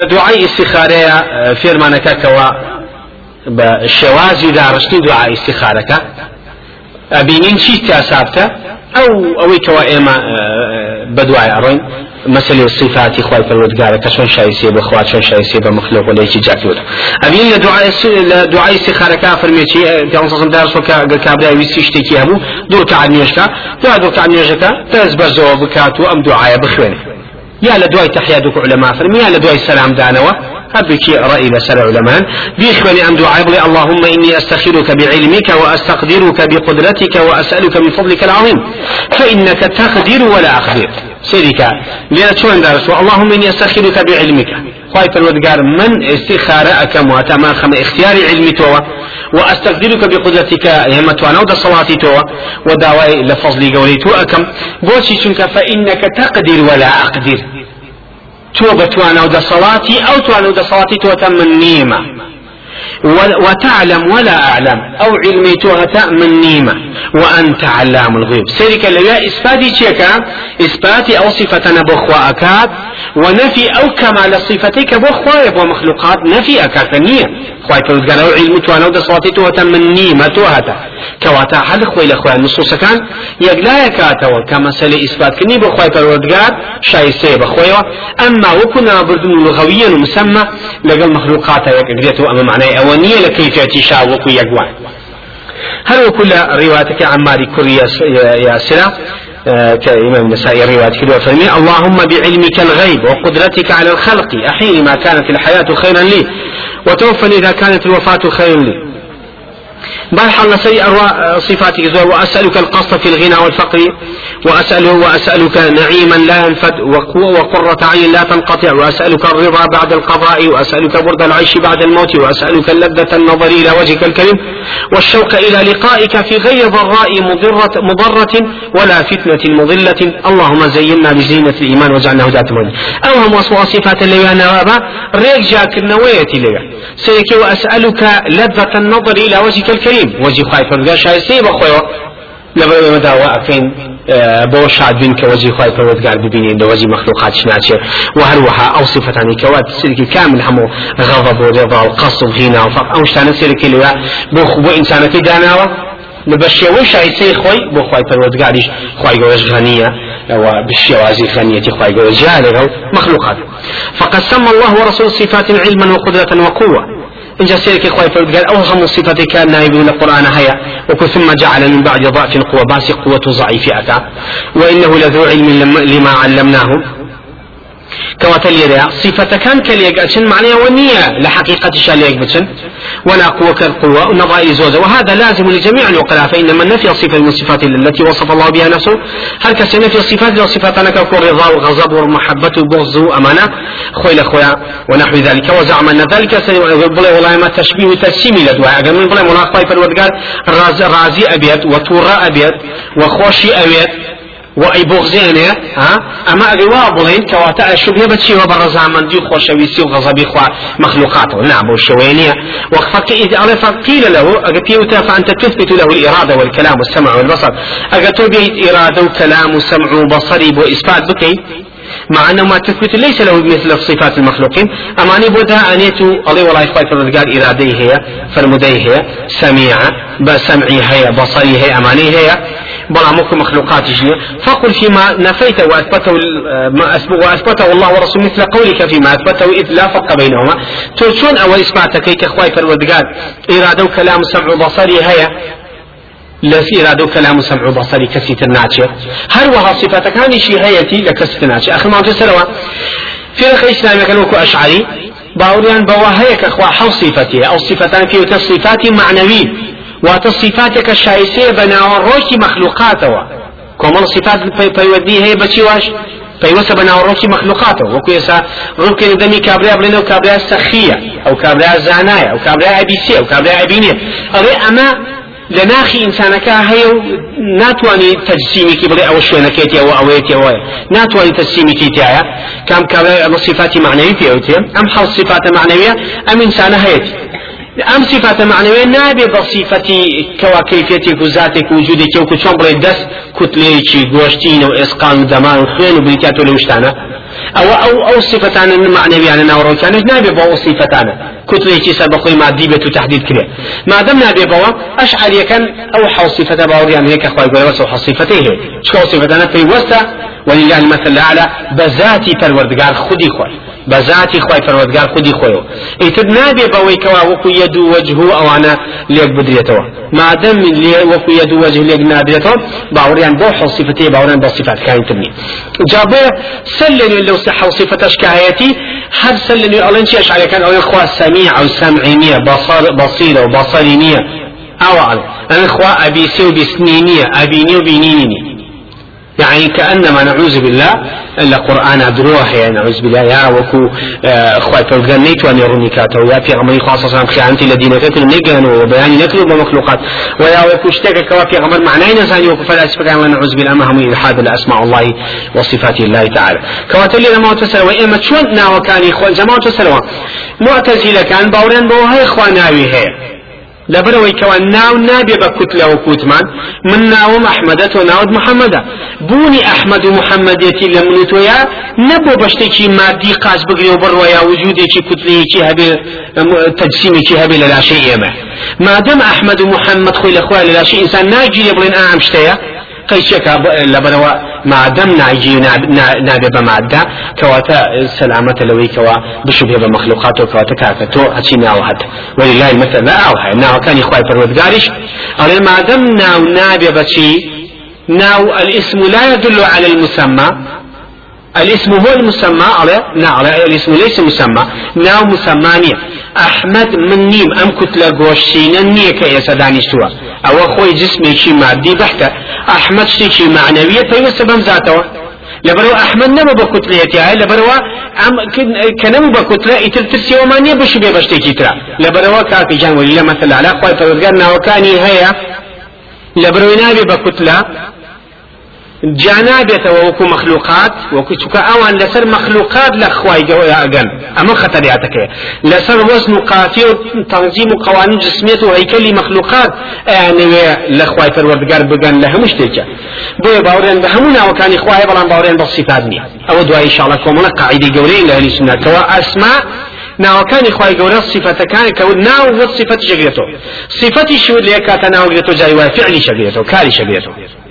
دوعای استخارەیە فێرمانەکە بە شێوازی داڕشتی دوعای استخارەکە. ئەبینین چی تاسابتە ئەو ئەوەی کەوا ئێمە بەدوای ئەڕۆین. مەسلی صفاتی خی پەروەردگارە کە چۆن شایسێ بخوا چۆن شایسێ بە مخلوق لەیکی جاکیوت ئەبین لە لە دوعای استخارەکە فەرمێکی پیانسەم دارسۆکە گە کابرای ویستی شتێکی هەبوو دوو تاع نوێژکە دو دوو تاع نوێژەکە دەست بەرزەوە بکات و ئەم دوعاە بخوێنێ. يا لدواي تحياتك علماء فرمي يا لدواي سلام دانوا. هبك رأي لسر علماء بيخبني أم دعاء اللهم إني أستخيرك بعلمك وأستقدرك بقدرتك وأسألك من فضلك العظيم. فإنك تقدر ولا أقدر. سيرك لأن شو اللهم إني أستخيرك بعلمك. خواهي فرودگار من استخارة أكم واتما خم اختيار علمي توا وأستقدرك بقدرتك هم توانا ودا صلاتي توا وداوي لفضلي قولي تو أكم بوشي شنك فإنك تقدر ولا أقدر. تو بتوانا ودا صلاتي أو توانا ودا صلاتي تو تم النيمة وتعلم ولا أعلم أو علمي توهة من نيمة. وأنت علام الغيب سيرك ليا إثباتي تشيكا إثباتي أو صفة نبخوا أكاد ونفي أو كمال صفتيك بخوا يبو مخلوقات نفي أكاد نية خواهي پروردگار أو علم توانا و دسواتی تو من نیمه تو هتا كواتا حل خوي لخوي نصوص كان يقلا يكاتوا كما سل إثبات كني بخوي پروردگار شايسي بخوي أما وكنا بردن لغويا مسمى لقل مخلوقات يقريتو أما معناه أولية لكيفية شاوك يقوان هل وكل روايتك عن ماري كوريا يا سلا كإمام النسائي رواية كده فرمي اللهم بعلمك الغيب وقدرتك على الخلق أحيني ما كانت الحياة خيرا لي. وتوفني إذا كانت الوفاة خيرا لي. بل حل سي أرواء صفاتك زور وأسألك القصد في الغنى والفقر وأسأله وأسألك نعيما لا ينفد وقرة عين لا تنقطع وأسألك الرضا بعد القضاء وأسألك برد العيش بعد الموت وأسألك اللذة النظر إلى وجهك الكريم والشوق إلى لقائك في غير ضراء مضرة, مضرة ولا فتنة مضلة. اللهم زينا بزينة الإيمان واجعلنا هداة من أوهم وصف صفات اللي أنا ريك جاك النوية لي سيكي وأسألك لذة النظر إلى وجهك الكريم. وجه خايف فرقا شاي سيب أخوة لبرو مداوى أكين بۆ شادبین کە وەجی خی پەرۆتگار ببینین لە وەجی مەخلوقات ناچێ و هەروەها ئەو سفتانی کەوات سرکی کامل هەموو غەڵە بۆ ڕێڵ قەس و غینا و فەق ئەو شتانە سێرەکەی لەوە بۆ بۆ ئینسانەکەی داناوە بە شێوەی شایسەی خۆی بۆ خی پەرۆتگاریش خی گەۆش غەنیە بشيوازي خانية خواي جالغ مخلوقات فقد سمى الله ورسول صفات علما وقدرة وقوة إن جسيرك إخوة قال أو هم صفة كان نائبون القرآن هيا. وكل ثم جعل من بعد ضعف قوة باس قوة ضعيف أتى. وإنه لذو علم لما علمناه. كواتا ليريا صفة كان كليك أتشن معنى ونية لحقيقة شاليك بتشن. ولا قوة كالقوة ونظائر زوزة وهذا لازم لجميع العقلاء فإن من نفي صفة من الصفات التي وصف الله بها نفسه. هل كسي نفي الصفات؟ لصفات أنا كالرضا والغضب والمحبة والبغض وأمانة خويا خويا ونحو ذلك. وزعم أن ذلك بلا والله ما تشبيه تجسيمي لدواء أقل من بلا مناقضة فرودقال رازي أبيت وتورا أبيت وخوشي أبيت وأي بغزينه ها؟ أما أجوا بلين كواتا الشبهة بتشي وبرزا من دي خوشويسي وغضبي خوا مخلوقاته نعم وشوينية وقفك إذا أعرف قيل له أجتيوتا فأنت تثبت له الإرادة والكلام والسمع والبصر. أجتو بيت إرادة وكلام وسمع وبصري وإثبات بكي مع أنه ما تثبت ليس له مثل صفات المخلوقين أماني بودا أنيتو الله والله إخوة قال إرادي هي فرمدي هي سميعة بسمعي هي بصري هي أماني هي بلا مك مخلوقات فقل فيما نفيت وأثبته وأثبته الله ورسوله مثل قولك فيما أثبته إذ لا فرق بينهما. ترشون أو كي كخواي فرودقات إرادة كلام سمع بصري هي لفي إرادة كلام سمع بصري كسيت الناتشة هل وها صفاتك؟ هاني شي هيتي لكسيت الناتشة أخي ما تسروا في رخ إسلامي كانوا أشعري. باوريان بواهيك أخوا حو صفتي أو صفتان في صفات معنوي. وتصفاتك الشايسية بناوروكي مخلوقاتوا كمال صفات بيودي هي بچي واش؟ پەیوەسە بە ناوڕۆکی مەخلوقاتەوە. وەکو ئێستا ڕووکەی دەمی کابرا بڵێنەوە کابرا سەخیە ئەو کابرا زانایە ئەو کابرا ئەبیسێ ئەو کابرا ئەبینێ ئەڵێ ئەمە لە ناخی ئینسانەکە هەیە و ناتوانانی تەجسیمێکی بڵێ ئەوە شوێنەکەیتی ئەوە ئەوەیەتی ئەوە ناتوانانی تەجسیمێکی تایە کام کابرا ئەمە صفاتی معنەوی پێوتێ ئەم حەڵ صفاتە معنەویە ئەم ئینسانە هەیەی أم صفات معنوية نابي بصفتي كوا كيفيتك وذاتك وجودك وكو بڵێ دەست کوتلەیەکی گۆشتین و ئێسقان و دەمان و خوێن و بریتاتۆ لە شتانە ئەوە ئەو ئەو سیفەتانە معنەویانە ناوڕۆکانش نابێ بۆ ئەو سیفەتانە کوتلێکی سەر بەخۆی مادی بێت و تهدید کرێ مادەم نابێ بەوە ئەش علیەکەن ئەو حەو سیفەتە باوەڕیان هەیە کە خۆی گەورە بەسەو حەو سیفەتەی هەیە چۆ سیفەتانە پەیوەستە ولله المثل الأعلى بذاتي پروردگار خودي خوي بذاتي خوي پروردگار خودي خوي ايتد نابي بوي كوا وكو يدو وجهه أو أنا ليك بدريتوا ما دام وكو يدو وجه ليك نادريتوا باوريان بو صفتي باوريان بو صفات كاين تبني جابو سلني لو صح صفتش كايتي هل سلني الان شي اشعري كان أو اخوا سميع أو سمعينيه بصر بصيره وبصرينيه أو أنا اخوا ابي سي وبسنينيه ابيني وبينيني يعني كأنما نعوذ بالله إلا قرآن دروه يعني نعوذ بالله. يا وكو آه، أخوة فرقان نيتو أن يروني كاتو يا في غمري خاصة سلام خيانتي الذين كتلوا نيقان وبياني نكلوا بمخلوقات ويا وكو اشتاك كوا في غمر معنى نزاني وكو فلاسفة كان نعوذ بالله. ما هم إلحاد لأسماء الله وصفات الله تعالى. كوا تلي لما تسلوا وإما شون ناو كان إخوان جماعة تسلوا معتزلة كان باورين بوهي إخواناوي هي. لبروي كوان ناو نابي بكتلة وكوتمان من ناو محمد وناود محمد. بوني أحمد محمد يتي لمنوتويا نبو بشتكي مادي قاس بقري وبرويا وجودي كتلة هبي تجسيمي هبي لا شيء ما دام أحمد محمد خوي الأخوة لا شيء إنسان ناجي يبلين أعم شتيا. قيشك لبروا ما دام ناجي نابي بمادة كواتا سلامة لوي كوا بشبه بمخلوقات كواتا كاكتو هاتشي ناو ولله المثل. لا أوحى ناو كان إخوائي فرودقارش أولا ما دام ناو نابي بشي ناو الاسم لا يدل على المسمى. الاسم هو المسمى على نعم الاسم ليس مسمى. ناو مسمانية أحمد من نيم أم كتلة قوشينا نية كأيسا دانيشتوا أو خوي جسمي شي مادي بحتة. أحمد شي معنوية فيوسا بمزاتوا لبرو أحمد نمو بكتلة هاي لبرو أم كنمو بكتلة يتلترسي ومانية بشو بيبشتي كترا لبرو كاكي جان ولله مثل على خوي فرزقنا وكاني هيا. لبرو نابي بكتلة. جانا بيتەوە وەکو مخلوقات وەکو چکە ئەوان لەسەر مخلوقات لە خوای ئەگەن ئەمە خەتەریاتەکەی لەسەر وەزن و قاتی و تەنظیم و قوانین جسمیت و هەیکەلی مخلوقات ئەیانەوێ لە خوای پەروەردگار بگەن لە هەموو شتێکە بۆیە باوڕێن بە هەموو ناوەکانی خوای بەڵام باوڕێن بە صفات نییە ئەوە دوای ئینشاءڵڵا کۆمەڵە قاعیدەی گەورەی لە هەلی سنەتەوە ئەسما ناوەکانی خی گەورە سیفەتەکانی کە ناو وەت سیفەت شەگرێتەوە سیفەتی شود لێ کاتە ناوگرێتەوە جای وای فعلی شەگرێتەوە کاری شەگرێتەوە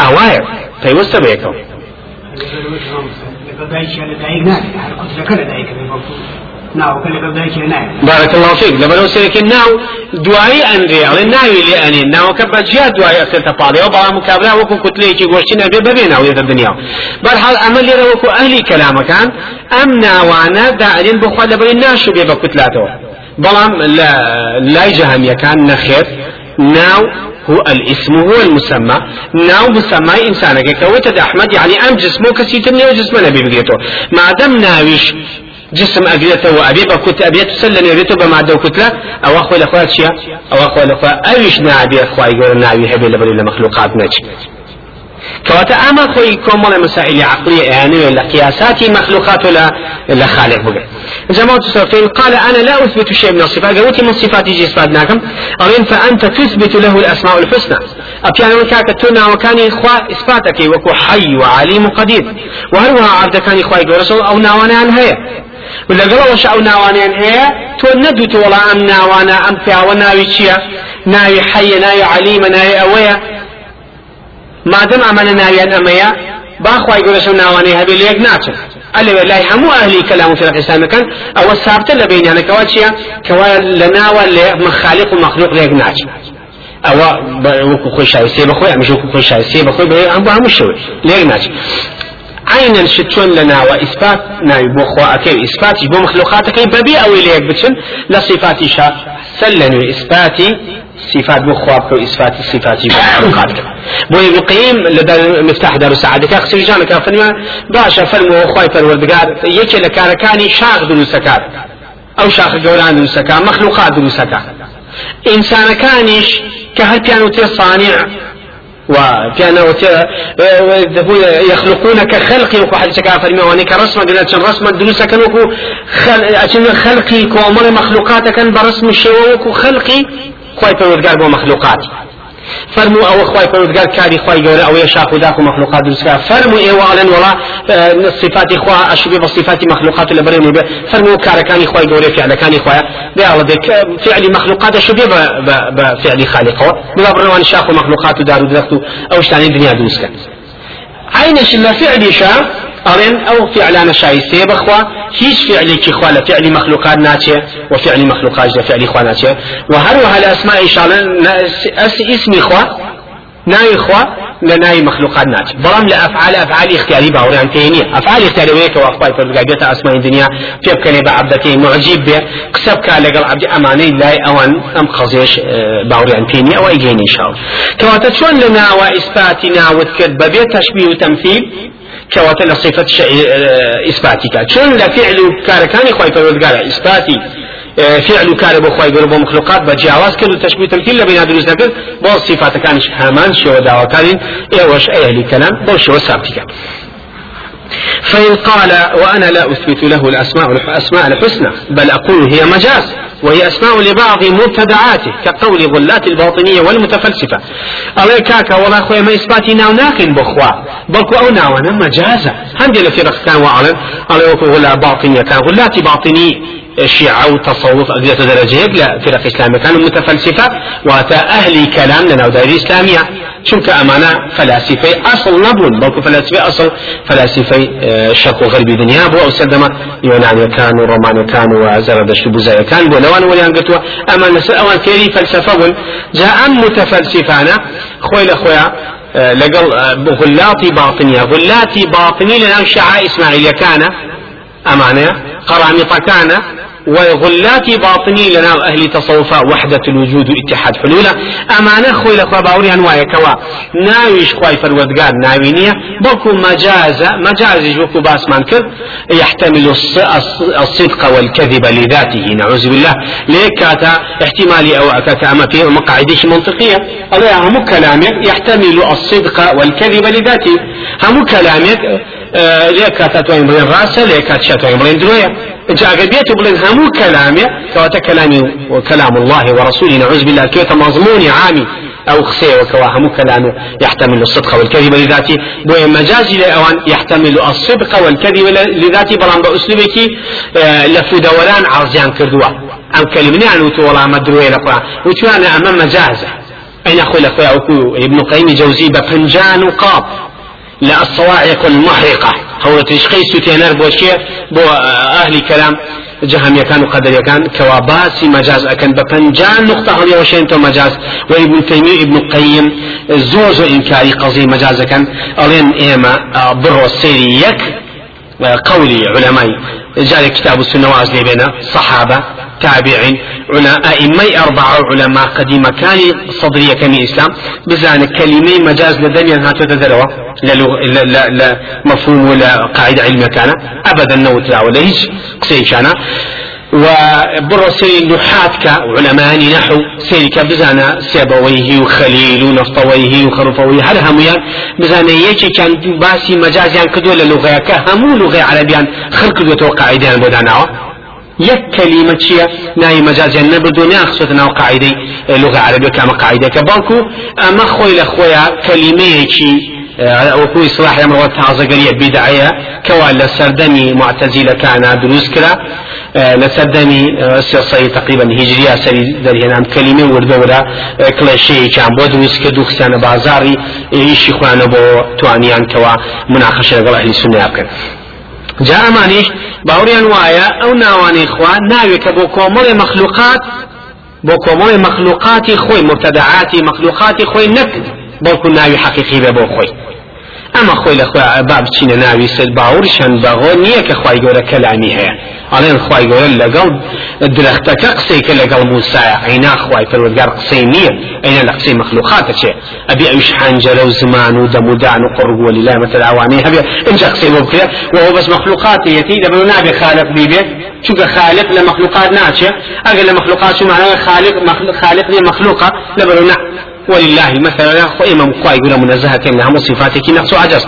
ئاوایە پەیوەستە سيرك الناو دعائي أنري. على ناوي لأني ناو كبا جيا دعائي أكثر تفاضي وبعض مكابلا وكو كتلي كي قوشتين أبي ببين أو يد الدنيا برحال أمل يرى وكو أهلي كلام كان أم ناوانا داعين بخواد لبري ناشو بيبا كتلاته بلام لا لا جهنم كان نخير. ناو هو الاسم هو المسمى. ناو مسمى إنسان كوتد أحمد يعني أم جسمه كسيتني وجسم نبي بقيته ما دام ناويش جسم أبيته وأبي بكت أبي تسلم أبيته بما دو كتلة أو أخوة الأخوات شيا أو أخوة الأخوة أيش نابي أخوة يقول ناوي هبي لبري لمخلوقات نجي كواتا اما خوي كومل مسائل عقلية يعني ولا قياسات مخلوقات ولا لا خالق بقى جماعة الصفين قال أنا لا اثبت شيء من الصفات قلت من صفات يجي اثباتناكم أرين فانت تثبت له الاسماء الحسنى. أبيان من كاك تنا وكان إخوة إثباتك وكو حي وعليم قدير وهروها عبد كان إخوة رسول أو ناوانا عن هي ولا قال وش أو ناوانا هي تو ندوت ولا أم ناوانا أم فيها وناوي شيا ناوي حي ناوي عليم ناوي أويا مادەم ئەمانە ناویان ئەمەیە باخوای گەورەشە ناوانەی هەبێ لە یەک ناچن ئەلێ لای هەموو ئەهلی کەلام و فرق ئیسلامەکان ئەوە سابتە لە بینیانەکەەوە چییە کەوا لە ناوە لێ مەخالق و مەخلوق لە یەک ناچن ئەوە وەکو خۆی شایسێ بەخۆی ئەمەش وەکو خۆی شایسێ بەخۆی بە هەموو هەموو شەوێ لە یەک ناچن عينا شتون لنا وإثبات ناوي بو خواكي إثباتي بو مخلوقاتك ببي أو إليك بتشن لصفاتي شا سلن وإثباتي صفات بو خواب وإثبات صفاتي بو مخلوقاتك بو يقيم لدى مفتاح دار السعادة. كاخسر جانا كافرما باشا فرمو خواي فروردقار يكي لكاركاني شاغ دروسكات أو شاخ قولان دروسكا مخلوقات دروسكا إنسان كانش كهل كانوا صانع وكان يخلقون كخلقي وكو حديث كان فرمي واني كرسمة قلنا كان رسمة دروسة كان خل... خلقي كو مخلوقات كان برسم الشيء وكو خلقي خواهي فرودقار بو مخلوقاتي فرمو أو خواي پروردگار كاري خواي گورا أو يشاق داكو مخلوقات درسكا فرمو اي وعلن ولا صفات خوا اشبه بصفات مخلوقات لبرين فرمو كاركاني خواي گورا فعل كاني خوايا بيعلى بك فعل مخلوقات شبه بفعل خالقه بلا بروان شاق مخلوقات دارو درختو أو اشتاني الدنيا درسكا عينش ما فعل شاق أرين أو فعلان شايسة بخوا هيش فعل كي خوا فعل مخلوقات ناتشة وفعل مخلوقات فعل خوا ناتشة وهروها الأسماء إن شاء الله اسمي خوا ناوي خوا لناوي مخلوقات نات برام لأفعال أفعال اختياري باوريان تيني أفعال اختياري ويك وأخطاء فرقاقية أسماء الدنيا في بكني بعبدتي معجب به كسب كالقل عبد أماني لا أوان أم خزيش آه، باوريان تيني أو إيجيني إن شاء الله كواتا شون لنا وإثباتنا وذكر ببيت تشبيه وتمثيل كواتا لصفة آه، إثباتك شون لفعل كاركاني خواهي فرقاقية إثباتي فعل كان بو خوي بو مخلوقات بجاواز كل تشبيه تمثيل لبين دروز نكر بو صفات كانش همان شو دعوة كان ايوش أهل كلام بو شو سابتك فإن قال وأنا لا أثبت له الأسماء الأسماء الحسنى بل أقول هي مجاز. وهي أسماء لبعض مبتدعاته كقول غلات الباطنية والمتفلسفة. الله كاكا والله خويا ما إثباتي ناو ناقن بخوا. بلكو أو ناوانا مجازة هندي لفرق كان وعلن. الله يقول غلا باطنية كان. غلات باطنية شيعة وتصوف أقدر درجة لا فرق إسلامية. كانوا متفلسفة واتا أهل كلام لنا ودائرة إسلامية. چونك أمانة فلاسفة أصل نبون بلكو فلاسفة أصل فلاسفة شرق وغرب دنيا بو أو سلدما يونانيا كانوا رومانيا كانوا وزردشت بوزايا كان بو لوان وليان قلتوا أما نسأل أوان كيري فلسفة جاء متفلسفانا خويل خويا لقل غلاتي باطنية غلاتي باطني لنا شعاء إسماعيل كان أمانة قرامطة كان وغلات باطني لنا أهل تصوفا وحدة الوجود اتحاد حلولا. أمانة خوي لخوا باوري أنواع كوا. ناويش خواي فرودقار ناوينية بوكو مجاز مجاز جوكو باسمان كر يحتمل الصدق والكذب لذاته نعوذ بالله. ليك كاتا احتمالي أو كاتا أما في مقاعدش منطقية. الله هم كلامك يحتمل الصدق والكذب لذاته. هم كلامك كاتا توين بلين راسه ليك كاتا توين بلين دروية جاء بيت بلن همو كلامي كواتا كلامي وكلام الله ورسوله نعوذ بالله كيتا مضمون عامي أو خسي وكوا همو كلامه يحتمل الصدق والكذب لذاته بو مجازي لأوان يحتمل الصدق والكذب لذاته بلان بأسلوبك آه، لفو دوران عرضيان كردوا أم كلمني عن وتو والله مدروي لقرآن وتو أنا أمام مجازة أين أخوي لأخوي ابن قيم جوزي بفنجان قاب لا الصواعق المحرقة. هو تشخي ستينر بوشية بو أهل كلام جهم يكان وقدر يكان كواباسي مجاز. أكن بفنجان نقطة هم يوشين تو مجاز. وابن تيمية ابن قيم زوزو إنكاري قضية مجاز كان ألين إيما برو سيري يك قولي علماء. جاري كتاب السنة وازلي بين صحابة تابعين عنا أئمة أربعة علماء قديمة كان صدرية كمي إسلام بزان كلمة مجاز لدنيا هاتو تدروا لا مفهوم ولا قاعدة علمية كان. أبدا نوت لا ولا هيج قصي كان وبر سيري نحاتك علماء نحو سيري بزانا سيبويه وخليل ونفطويه وخرفويه. هل هميان بزانا يكي كان باسي مجازيان كدو للغة كهمو لغة عربيان خلق دو توقع عيدان بودانا. يك كلمة شيء ناي مجازيا نبدو ناخذ ناو قاعدة لغة عربية كما قاعدة كبالكو أما خوي لخويا كلمة شيء وكو إصلاح أمر تعزى قرية بدعية كوا لسردمي معتزلة كان دروس كلا لەسەردەمی سێسەی تقریبا هیجری ئاسەری دەریێنان کەلیمە وردەورە کلێشەیەکیان بۆ دروست کە دوو خسانە بازاری ئیشی خوانە بۆ توانیانکەوە مناخەشە لەگەڵ ئەهلی سنیا بکەن جا ئەمانیش باوریان وایە ئەو ناوانەی خوا ناوێکە بۆ کۆمەڵی مەخلوقات بۆ کۆمەڵی مەخلوقاتی خۆی مبتەدەعاتی مەخلوقاتی خۆی نەکرد بەڵکو ناوی حەقیقی بێ بۆ خۆی. اما خوي لخوا باب چین ناوی سل باورشان باغو نیه که خوای گوره کلامی هەیە. ئەڵێن خوای گەورە لەگەڵ درەختەکە قسەی کە لەگەڵ موسایە. عینا خوای پەروەردگار قسەی نییە. ئەینە لە قسەی مەخلوقاتە چێ. ئەبی ئەوش حەنجەرە و زمان و دەمودان و قڕگ و لای مەتەل ئەوانەی هەبێ. اینجا قسەی بۆ بکرێت وهو بس مخلوقات يتي دبلو نابي خالق بيبي چونکە خالق لە مخلوقات ناچێ. لە مخلوقات شو معناه خالق خالق لێ نا. ولله خو إمام قوي يقول منزهة كأنها صفاتك نقص وعجز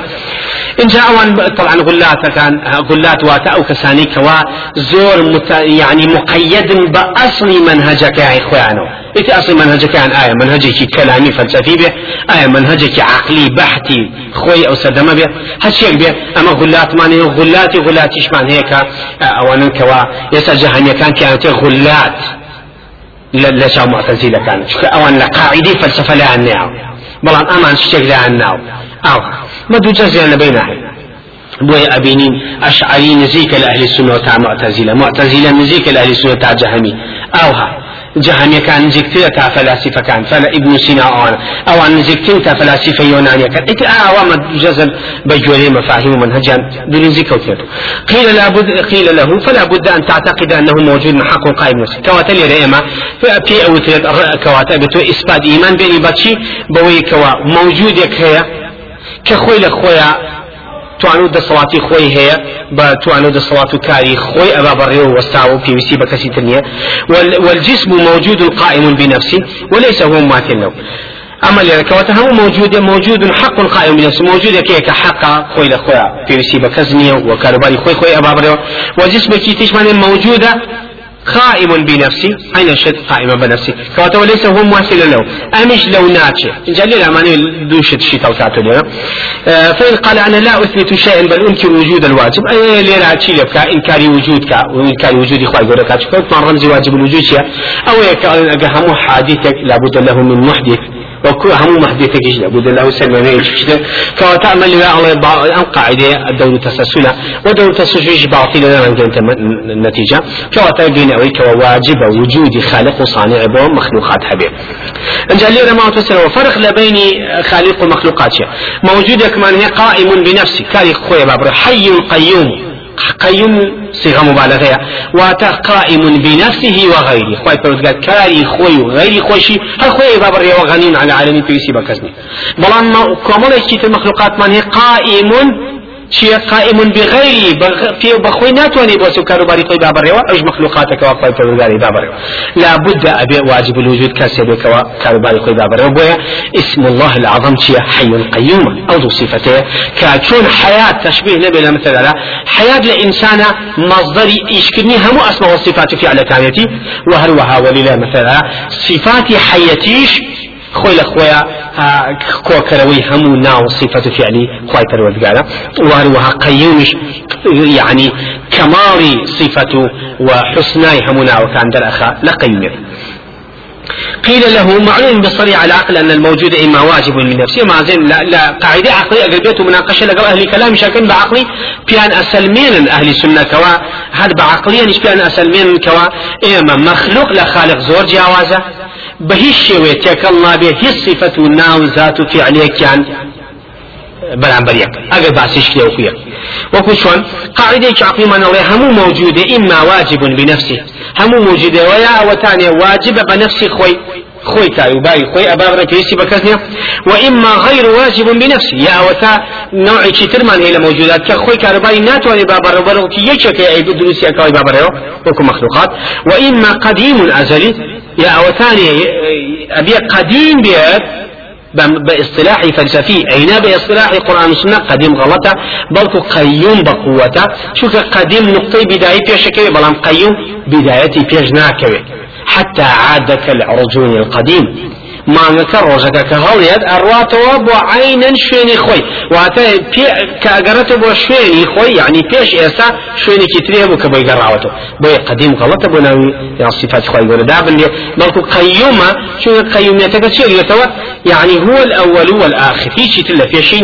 إن جاء طبعا غلات كان غلات واتا أو كساني كوا زور مت يعني مقيد بأصل منهجك يا إخوانه إنت أصل منهجك عن آية منهجك كلامي فلسفي به آية منهجك عقلي بحثي خوي أو سدما به. هالشيء به. أما غلات ماني غلات غلات إشمان هيك؟ أولا كوا يسا جهنية كان كانت غلات. شاو معتزلة كان أولا قاعدة فلسفة لا عنها بلان أمان شيء لا عنها أو ما دو جزء بينها بۆی ئەبینین ئەشعری نزیکە لە ئەهلی سنە تا معتەزیلە معتەزیلە نزیکە لە ئەهلی سنە تا جەهەمی ئەوها جهنميەکان نزیکترە تا فەلاسیفەکان فەلە ئیبن سینا ئەوان. ئەوان نزیکترین تا فەلاسیفە یۆنانیەکان. ئیت ئاوامە جزل بجوري مفاهيم ومنهجا دونزي كوتيتو قيل لابد قيل له فلا بد أن تعتقد أنه موجود محق قائم نفسه كواتل ريما في أو كواتل بتو اثبات ايمان بيني باتشي بوي كوا موجود يك هي كخوي لخويا توانو دەسەڵاتی خۆی هەیە بە توانو دەسەڵات و کاری خۆی ئەبا بەڕێوە وەستاوە و پێویستی بە کەسی تر والجسم موجود قائم بنفسه وليس هو مماثل له أما لذلك هم موجود موجود حق قائم بنفسه موجود كيك حق خوي لخويا في رسيبة كزنية وكاربالي خوي خوي أبا بريو وجسم كي تشمل موجودة قائم بنفسي أين شد قائم بنفسي كواتا وليس هو مواصل له. أمش لو ناتش جل لا ماني دوشة توتاتو لنا. آه فإن قال أنا لا أثبت شيئا بل أنكر وجود الواجب. أي ليرا تشي لك إنكار وجودك وإنكار وجود إخوة يقول لك ما رمز واجب الوجود أو يك هم حادثك لابد له من محدث. وكو هم محدثة كيش لابد له سلمانية كيش كما تعمل لا الله أن قاعدة الدولة تسلسلة ودولة تسلسل باطلة لا نجد النتيجة كما تبين أويك وواجب وجود خالق وصانع بهم مخلوقات حبيب. إن جاء لي ما تسلم وفرق لبين خالق ومخلوقات موجود كمان هي قائم بنفسه كاري خويا بابر. حي قيوم. قيم صيغة مبالغة واتا قائم بنفسه وغيره. خوي فرزقات كاري خوي وغيري خوشي. هل خوي بابر وغني على العالمين في سيبا كزني. بلان كمال المخلوقات من هي قائم شيء قائم بغيره في بخوي ناتواني بوسو كاروباري خوي بابريوا اج مخلوقاتك وقاي فرغاري بابريوا لا بد ابي واجب الوجود كاسبك كاروباري خوي بابريوا بويا اسم الله العظم شيء حي قيوم أو ذو صفته كاتشون حياة تشبيه نبي مثلا حياة الانسان مصدر يشكرني هم اسماء والصفات في على كانتي وهروها ولله مثلا صفات حياتيش خوي لخويا كوكروي هم ناو صفة فعلي خواي پروردگارا وهروها قيومش يعني كمال صفة وحسناي همنا وكان در أخا لقيم قيل له معلوم بالصريح على العقل أن الموجود إما واجب من نفسه. ما زين لا, لا قاعدة عقلية أقربيته مناقشة لقى أهل كلام شاكن بعقلي بيان أسلمين أهل السنة كوا؟ هذا بعقليا نش بيان أسلمين كوا؟ إما مخلوق لخالق زور جاوازة. بە شێوێ تێکەڵ نابێ هیچ صفەت و ناو زات و فعلەیەکیان بەرامبەر یەک ئەگەر باسیش لێ وەکو وەکو چۆن قاعدەیەکی عقلیمانەڵێ هەموو موجودە ئیما واجب بنفسه. هەموو موجودە وەیا ئەوەتانێ واجبە بە نفسی خۆی خوي تاي وباي خوي أبابر بيسي بكثنيا وإما غير واجب بنفسه. يا وتا نوع ترمان هي موجودات كخوي كارباي ناتواني بابر وبرو كي يشك أي دروسي أكاوي بابر وكو مخلوقات. وإما قديم أزلي يا أو ثاني أبي قديم بيت باصطلاح فلسفي. أين باصطلاح قرآن والسنة؟ قديم غلطة. بل قيوم بقوته. شوف قديم نقطة بداية بيشكوي بلام قيوم بدايتي بيجناكوي حتى عاد كالعرجون القديم. مانگەکە ڕۆژەکە کە هەڵێت ئەڕاتەوە بۆ عینەن شوێنی خۆی واتە کاگەرەتە بۆ شوێنی خۆی یعنی پێش ئێستا شوێنێکی ترێ بوو کە بۆی گەڕاوەتەوە بۆی قدیم غەڵەتە بۆ ناوی یا صفات خۆی گەورە دابنێ بەڵکو قەیومە چون قەیومیەتەکە چێریێتەوە يعني هو الأول والآخر هیچی تر لە پێشی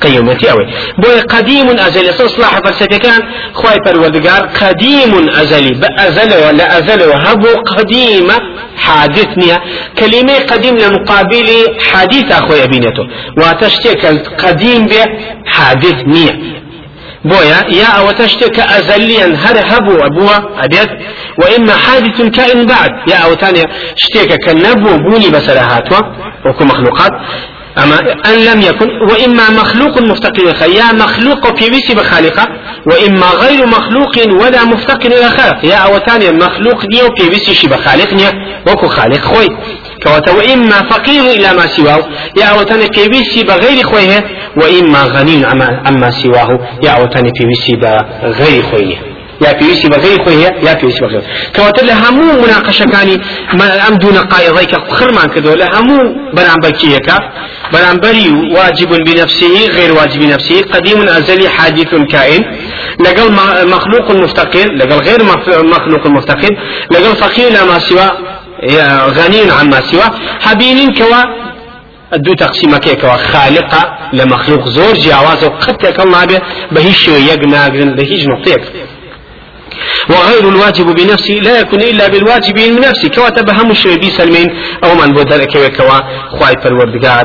قيومتي أوي. بوي قديم أزلي. إصلاح فلسفة كان خواي پروردگار قديم أزلي. بأزل ولا أزل وهبو قديمة حادثني كلمة قديم لمقابل حديث أخوي أبينته وتشتك قديم به حادث نية بويا يا أو تشتك أزليا هر هبو أبوها أبيت. وإما حادث كائن بعد. يا أو تانية اشتك كنبو بوني بسلهاتوا وكو مخلوقات. أما أن لم يكن وإما مخلوق مفتقر يا مخلوق في ويسي بخالقة وإما غير مخلوق ولا مفتقر إلى خالق يا أو ثانيا مخلوق نيو في ويسي شي بخالق وكو خالق خوي. كواتو وإما فقير إلى ما سواه يا أوتاني بيسي بغير خويه وإما غني عما سواه يا أوتاني بيسي بغير خويه يا پێویستی بەغی خۆی هەیە یا پێویستی بەغی کەواتە لە هەموو مناقەشەکانی ئەم دوو نەقایڵەی کە خڕمان کردەوە لە هەموو بەرامبەرکیەکە بەرامبەری واجب بنفسه غير واجب بنفسه. قديم أزلي حادث كائن. لقل مخلوق مفتقر لقل غير مخلوق مفتقر. لقل فقير لما سوى غني عما سوى. حبين كوا دو تقسیمەکەیەکەوە خالقة لمخلوق زور جیاواز و قد تێکەڵ نابێ بە هیچ شوێ ناگرن لە هیچ نقطەیەک وغير الواجب بنفسه لا يكون إلا بالواجب من نفسه كوا تبهم الشيء بي سلمين أو من بودر كوا كوا خواي پروردگار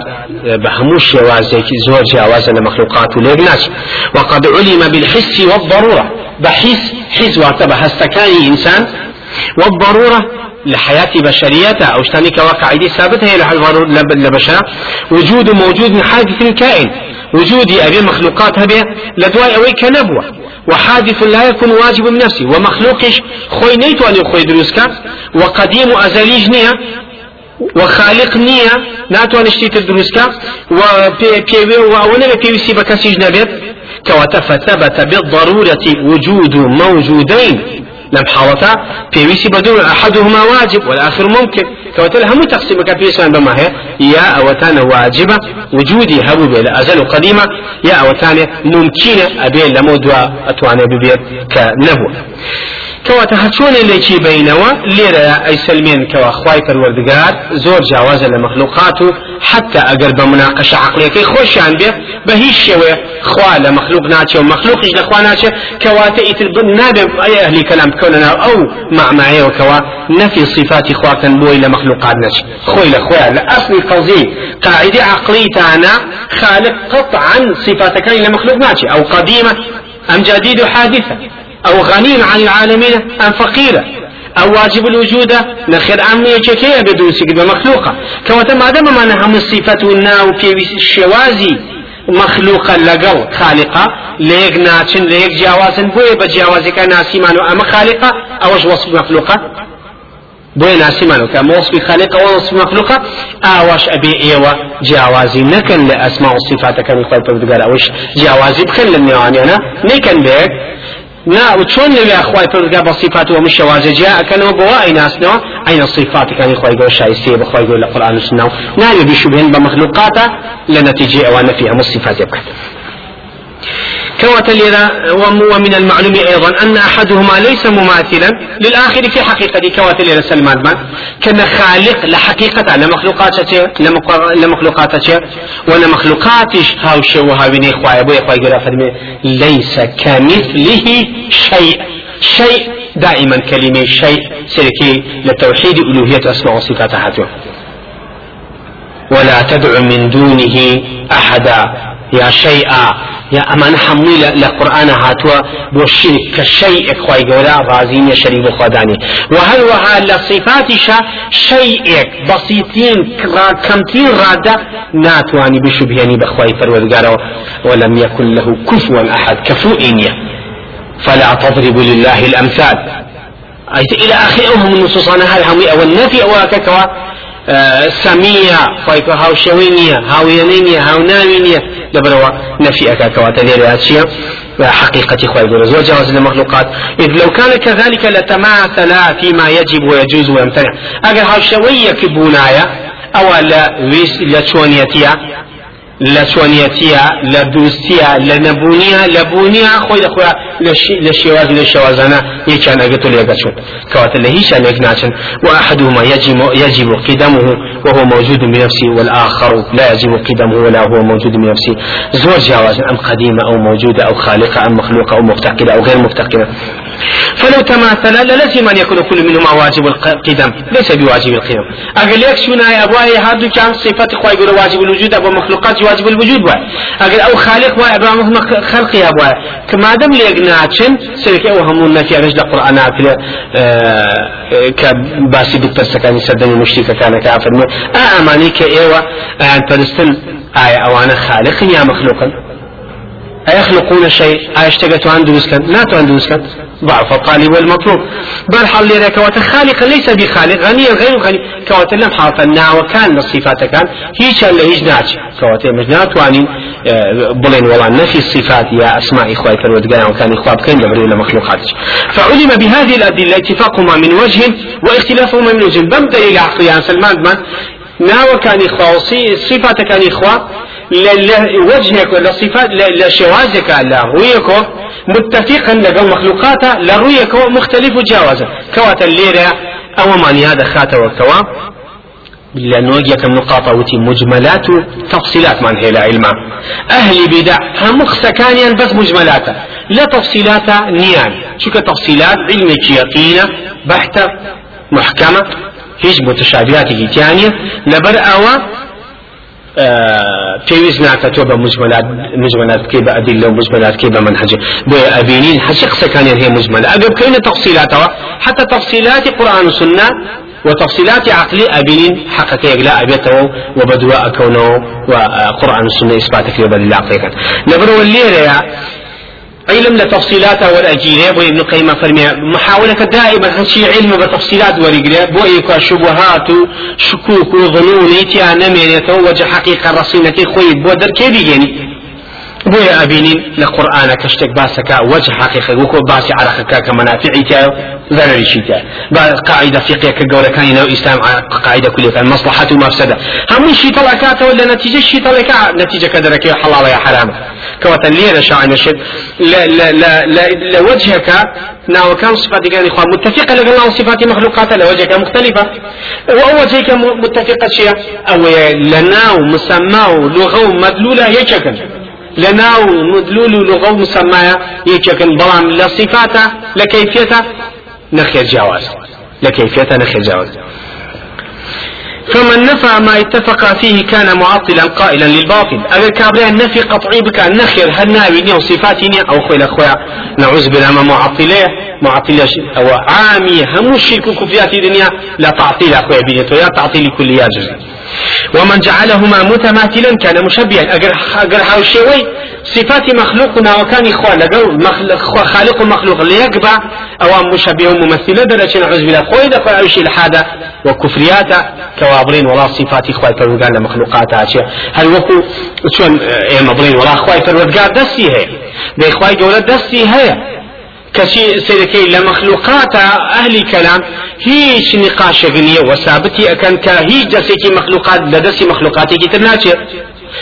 بهمو شوازك زور جواز المخلوقات وليبناش وقد علم بالحس والضرورة. بحس حس واتبه هستكاني إنسان. والضرورة لحياة بشريته أو شتاني كواقع ثابتة هي لبشر وجود موجود من حادث كائن وجودي أبي مخلوقات هبه لدواء أوي كنبوة. وحادث لا يكون واجب من نفسه ومخلوقش خوي نيتو أن يخوي دروسك وقديم أزليج نية وخالق نية ناتو أن اشتيت دروسك وأولا بيوسي بكسيج نبيت كواتف بالضرورة وجود موجودين. لم حالتا بيويسي بدون أحدهما واجب والآخر ممكن. كوتل هم تقسيم كبيسان بما هي يا أوتان واجبة وجودي هبو بلا أزل قديمة. يا أوتان ممكنة أبين لمودوا أتوانا ببيت كنبوة هەچۆنێ لێکی بینەوە لێرە ئەی سلمێن کەەوە خی پەروەردگار زۆر جیاوازە لە مەخلوقات و حتا ئەگەر بە مناقەش عقلەکەی خۆشیان بێ بە هیچ شێوێ خوا لە مەخلوق ناچێ و مەخلوقیش لەخوا ناچێ کەواتە ئیتر نابێ ئەی ئەهلی کەلام بکەونە ناو ئەو معنایەوەکەوە نەفی صفاتی خواکەن بۆی لە مەخلوقات نەچ. خۆی لە خۆیان لە ئەسلی قەزی قاعدة عقلي تانا خالق قطعا صفاتك إلى مخلوق ناتي أو قديمة أم جديد حادثة أو غني عن العالمين أم فقيرة. أو واجب الوجود نخير عمي كي بدون سجد مخلوقة كما ما دام ما نهم الصفة الناو في الشوازي مخلوقا لقل خالقة ليك ناتشن ليك جاوازن بوي بجاوازي كان ناسيمان أما خالقة أوش وصف مخلوقة بۆی ناسیمانەوە کە مۆسبی خالق وەصف مخلوقة ئاواش ئەبێ ئێوە جیاوازی نەکەن لە ئەسما و صفاتەکانی خۆی پەروەردگار ئەوش جیاوازی بکەن لە نێوانیانە نیکەن بێک نا وچۆن لەوێ خوای پرگا بە صفات و مشەوازە جاءکەنەوە بۆ ئای ناسنەوە ئەینە صفاتەکانی خۆی گەۆ شایستێ بەخوای گەۆ لە قورآن و سنە و ناوێ بیشوبهێن بە مەخلوقاتە لە نەتیجێ ئەوانە في كواتليرا ومن المعلوم أيضا أن أحدهما ليس مماثلا. للآخر في حقيقة كواتليرا سلمان ما كان خالق لحقيقة لمخلوقات لمخلوقات ولا مخلوقاتش هاو شو هاويني خوايا بوي خوايا فرمي ليس كمثله شيء. شيء دائما كلمة شيء. سلكي لتوحيد ألوهية أسماء وصفات هاتو ولا تدع من دونه أحدا. يا شيئا. يا أمان حموي لقرآن هاتوا بوشيك كشيء إخوة قولا رازين شريك خداني. وهل وها لصفاتشا شيء بسيطين كمتين رادة ناتواني بشبهني بخواي فرودقارو ولم يكن له كفوا أحد كفو إنيه فلا تضربوا لله الأمثال. أي إلى آخر من النصوص أنا هل همي أو النفي أو ككوا سەمیە خۆیکە هاوشەوەی نییە هاوێنەی نییە هاوناوی نییە لەبەرەوە نەفیەکە کەواتە لێرە چییە حقيقة خوي جل زوج جواز المخلوقات إذ لو كان كذلك لتماثل فيما يجب ويجوز ويمتنع أجل هاوشوية كبونايا أو لا ويس لشونيتيا خۆی دەخۆە لە شێواز لە شێوازانە یەکیان ئەگەت و لێگەچون کەواتە لە هیچ لێک ناچن. وأحدهما يجب, يجب قدمه وهو موجود بنفسه والآخر لا يجب قدمه ولا هو موجود بنفسه. زور جواز أم قديمة أو موجودة أو خالقة أم مخلوقة أو مفتقدة أو غير مفتقدة. فلو تماثل للزم أن يكون كل منهما واجب القدم ليس بواجب القدم أقل لك شنا أبواه هذا كان صفة خواهي واجب الوجود أبو مخلوقات واجب الوجود واي. أقل أو خالق واي أبو خلق يا أبواه. كما دم ليك ناتشن سلك أو همون نفي رجل القرآن أكل كباسي دكتور سكاني سدني مشتيك كان كافر أماني كإيوة أن ترستن آية أو أنا خالق يا مخلوقا. أيخلقون شيء؟ أيشتغت عن دروس كان لا كان ضعف الطالب والمطلوب. بل حال لنا كوات خالق ليس بخالق غني غير غني. كوات لم حرفنا وكان الصفات كان. هيش اللي هيش ناج. كوات مجنات وانين آه، بلين والله نفي الصفات. يا أسماء إخوة الودقان وكان إخوة بكين دبرين مخلوقات. فعلم بهذه الأدلة اتفاقهما من وجه واختلافهما من وجه. بمدليل إلى عقليان سلمان من ناو كان إخوة صفات كان إخوة وجهك لصفات لشوازك لا رؤيك متفقا لقل مخلوقاته لرؤيك مختلف جاوزا كوات الليلة أو ماني هذا وكوا. لأنه يكم نقاط وتي مجملات تفصيلات من هي علما. أهل بدع هم سكانيا بس مجملات. لا تفصيلات نيان. شو تفصيلات؟ علمك يقينة بحتة محكمة هیچ متشابهاتی تیانیە لەبەر ئەوە پێویست ناکە تۆ بە مجملات مجملات بکەی بە ئەدیل لەو مجملات بکەی بە منهجە بۆیە ئەبینین هەچی قسەکانیان هەیە مجملة. ئەگەر بکەینە تفصيلاتەوە حتى تفصيلات قرآن وسنة وتفصيلات عقلي أبين حقك يقلا أبيته وبدواء كونه وقرآن السنة إثباتك لبل العقل نبرو الليلة علم لتفصيلاته والأجيرة بو ابن قيمة فرمي محاولة دائما هالشي علم بتفصيلات ورقرة بو إيكا شبهات شكوك وظنون إتيا نمينيته وجه حقيقة رصينة خوي بو در يعني بۆیە ئەبینین لە قورآانە کە شتێک باسەکە وەجه حقیقی وەکۆ باسی عراقەکە کە مەنافعی تا ضرریشی تا با قاعدة فقهية كجورة نو إسلام قاعدة كلية. المصلحة ومفسدة هم شيطان أكاته ولا نتيجة؟ شيطان أكا نتيجة كدرك حلال يا حرام. كوتا ليرة شاعن الشد لا لا لا لا لوجهك ناو كان صفات كان إخوان متفقة لقلنا صفات مخلوقات لوجهك مختلفة. ووجهك متفقة شيء. أو لناو مسمى لغة مدلولة يشكل لناو مدلول لغة مسمايا يكن بلام لصفاته لكيفيته نخي جواز. لكيفيته نخي جواز. فمن نفى ما اتفق فيه كان معطلا قائلا للباطل. أجل كابريا النفي قطعي بك النخير هل ناوي أو صفاتي أو خويا أخويا نعوذ بالله ما معطليه معطلة أو عامي. هم الشرك كفريات الدنيا؟ لا تعطيل أخويا بنيته يا تعطيل كل يا ومن جعلهما متماثلا كان مشبها. أجر هاو شوي صفات مخلوقنا وكان إخوان. لقول مخلوق خالق مخلوق. ليقبع أو مشبه ممثلة درجة نعوذ بالله. خوي دخل عيش وكفريات كوابرين ولا صفات إخوة فرودان لمخلوقات هل وكو شون إيه مبرين ولا إخوة فرودان دستي هي ده إخوة جولة دستي هي كشي سيركي لمخلوقات أهل كلام هيش نقاش غنية وثابتي أكن كهيج دسيكي مخلوقات لدسي مخلوقاتي كترناتي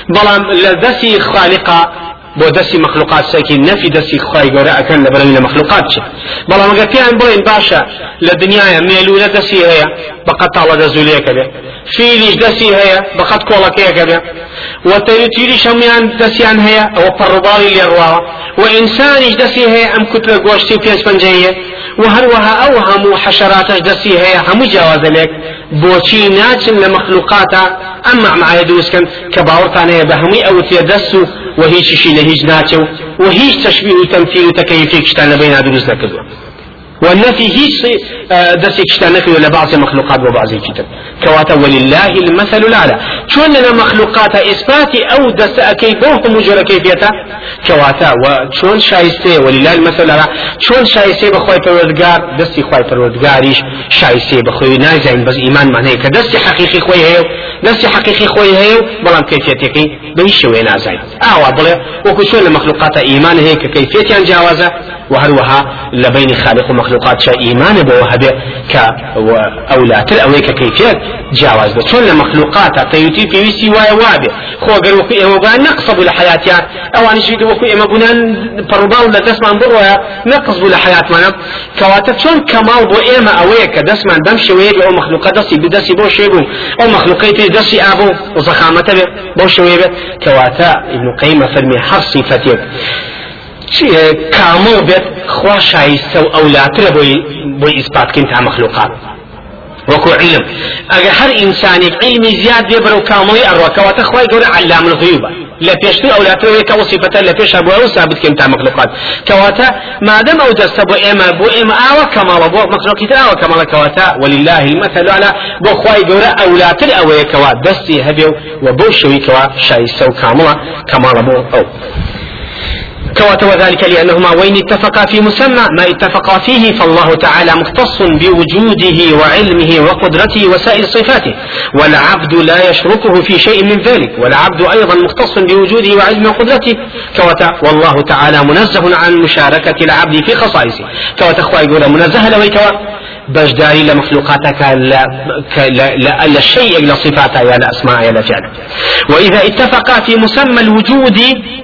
بلام لدسي خالقة بۆ دەستی مخلوقات سەکی نەفی دەستی خی گەورە ئەەکەن لە بەرەوی لە مخلوقات چ. بەڵام ئەگە پێیان بڵێن باشە لە دنیاە مێلوونە دەستی هەیە بەقەت تاڵە دەزولەیەکە بێ. فیلیش دەستی هەیە بەقەت کۆڵەکەیەکە بێ. وتەریتیریش هەمویان دەستیان هەیە ئەوە پەڕوباڵی لێڕواوە. و ئینسانیش دەستی هەیە ئەم کوترە گۆشتی پێنج پەنجەیە. و هەروەها ئەو هەموو حەشەراتەش دەستی هەیە هەموو جیاوازە لێک بۆچی ناچن لە مەخلوقاتە ئەم مەعمایە دروستکەن کە باوەڕتان هەیە بە هەمووی ئەو تێ دەست و وهيش شيء لهيج ناتشو وهيش تشبيه وتمثيل وتكيف شتان بين دروز نكدوا والنفي هيش آه، دسك شتان نفي ولا بعض المخلوقات وبعض الكتاب كواتا ولله المثل الأعلى. شون لنا مخلوقات إثبات أو دس كيف بوهم مجرى كيفيته كواتا وشون شايسته ولله المثل الأعلى. شون شايسته بخوي پروردگار؟ دستي خوي پروردگاريش. شايسته بخوي نازعين بس إيمان معناه كدستي حقيقي خوي هيو. دستي حقيقي خوي هيو. بلام كيفيتك بيش وين نازعين. آوا بلا وكو شون المخلوقات إيمان هيك كيفيتيان جاوزة وهروها لبين خالق ومخلوقات شا إيمان بوهبه ك أولاتر أويك كيفيت جاواز بە چۆن لە مەخلوقاتە پێویستی پێویستی وایە وابێ. خۆگەر وەکو ئێمە بان نەقسە بوو لە حياتیان ئەوانیشی وەکو ئێمە بوونان پەڕباو لە دەستمان بڕۆیە نەقص بوو لە حياتمانە کەواتە چۆن کەماڵ بۆ ئێمە ئەوەیە کە دەستمان بەم شێوەیە ئەو مەخلوقە دەستی بدەستی بۆ شێ بوو ئەو مەخلوقی پێ دەستی ئابوو و زەخامەتە بێ بۆ شێوەیە بێت کەواتە ابن قەیمە فەرمی هەر صفەتێک كامل بيت خوا شايسته وأولاتره بوي بوي إثبات كنت مخلوقات وەکو علم. ئەگە هەر ئینسانێک علمی زیاد بێ بەرەو کامەی ئەڕۆکەواتە خی گەورە علام الغیوبە لە پێشتر ئەولاتەوەی کە وسیفەتە لە پێش بۆ ئەو ثابت کەم تا مخلوقات کەواتە مادەم ئەو دەستە بۆ ئێمە بۆ ئێمە ئاوە کەماڵە بۆ مخلوقی تر ئاوە کەماڵە کەواتە. المثل على بۆ خی گەورە ئەولاتر ئەوەیە کەوا دەستی هەبێ و بۆ شەوی کەوا شایستە و کامڵە کەماڵە بۆ ئەو. كوات وذلك لأنهما وين اتفقا في مسمى ما اتفقا فيه فالله تعالى مختص بوجوده وعلمه وقدرته وسائر صفاته. والعبد لا يشركه في شيء من ذلك. والعبد أيضا مختص بوجوده وعلمه وقدرته. كوات والله تعالى منزه عن مشاركة العبد في خصائصه. كوات أخوة يقول منزه لويتوا بەشداری لە مخلوقاتەکە لە شيء لە صفاتها يا لأسماء يا لفعل وإذا اتفقا في مسمى الوجود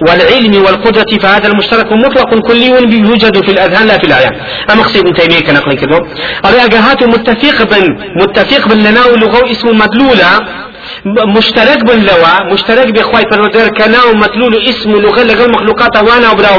والعلم والقدرة فهذا المشترك مطلق كلي يوجد في الأذهان لا في الأعيان. أما خصيب ابن تيمية كنقل كده. أريد متفق بن متفق بن لنا ولغو اسم مدلولة مشترك بن مشترك بخواي پروردگار كنا ومدلول اسم لغة لغة مخلوقات وأنا وبرا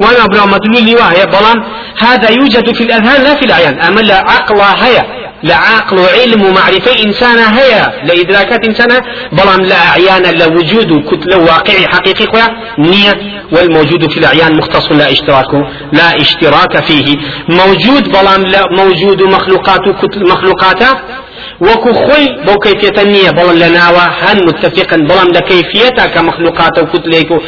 وأنا وبرا مدلول لوا هي بلان. هذا يوجد في الأذهان لا في العيان أما لا عقل هي لعقل وعلم ومعرفة إنسان هي لإدراكات إنسان بلان لا أعيان لا وجود كتلة واقعي حقيقي خويا. نية والموجود في الأعيان مختص لا إشتراك لا إشتراك فيه. موجود بلان لا موجود مخلوقات مخلوقات وەکو خۆی بەو کەفێتە نییە بەڵام لە ناوە هەن متفقن. بەڵام لە کەفێتە کە مەخلوقاتە و کوتلێک و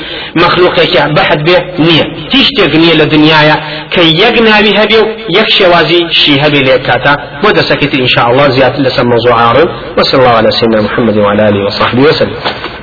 مەخلوقێکی بەحت بێ نییە هیچ شتێک نییە لە دنیاە کە یەک ناوی هەبێ و یەک شێوازی شی هەبێ لێ کاتە بۆ دەسەکەیت إن شاء الله. زیاتر لەسەر موضوع عارض. وصلى الله على سيدنا محمد وعلى آله وصحبه وسلم.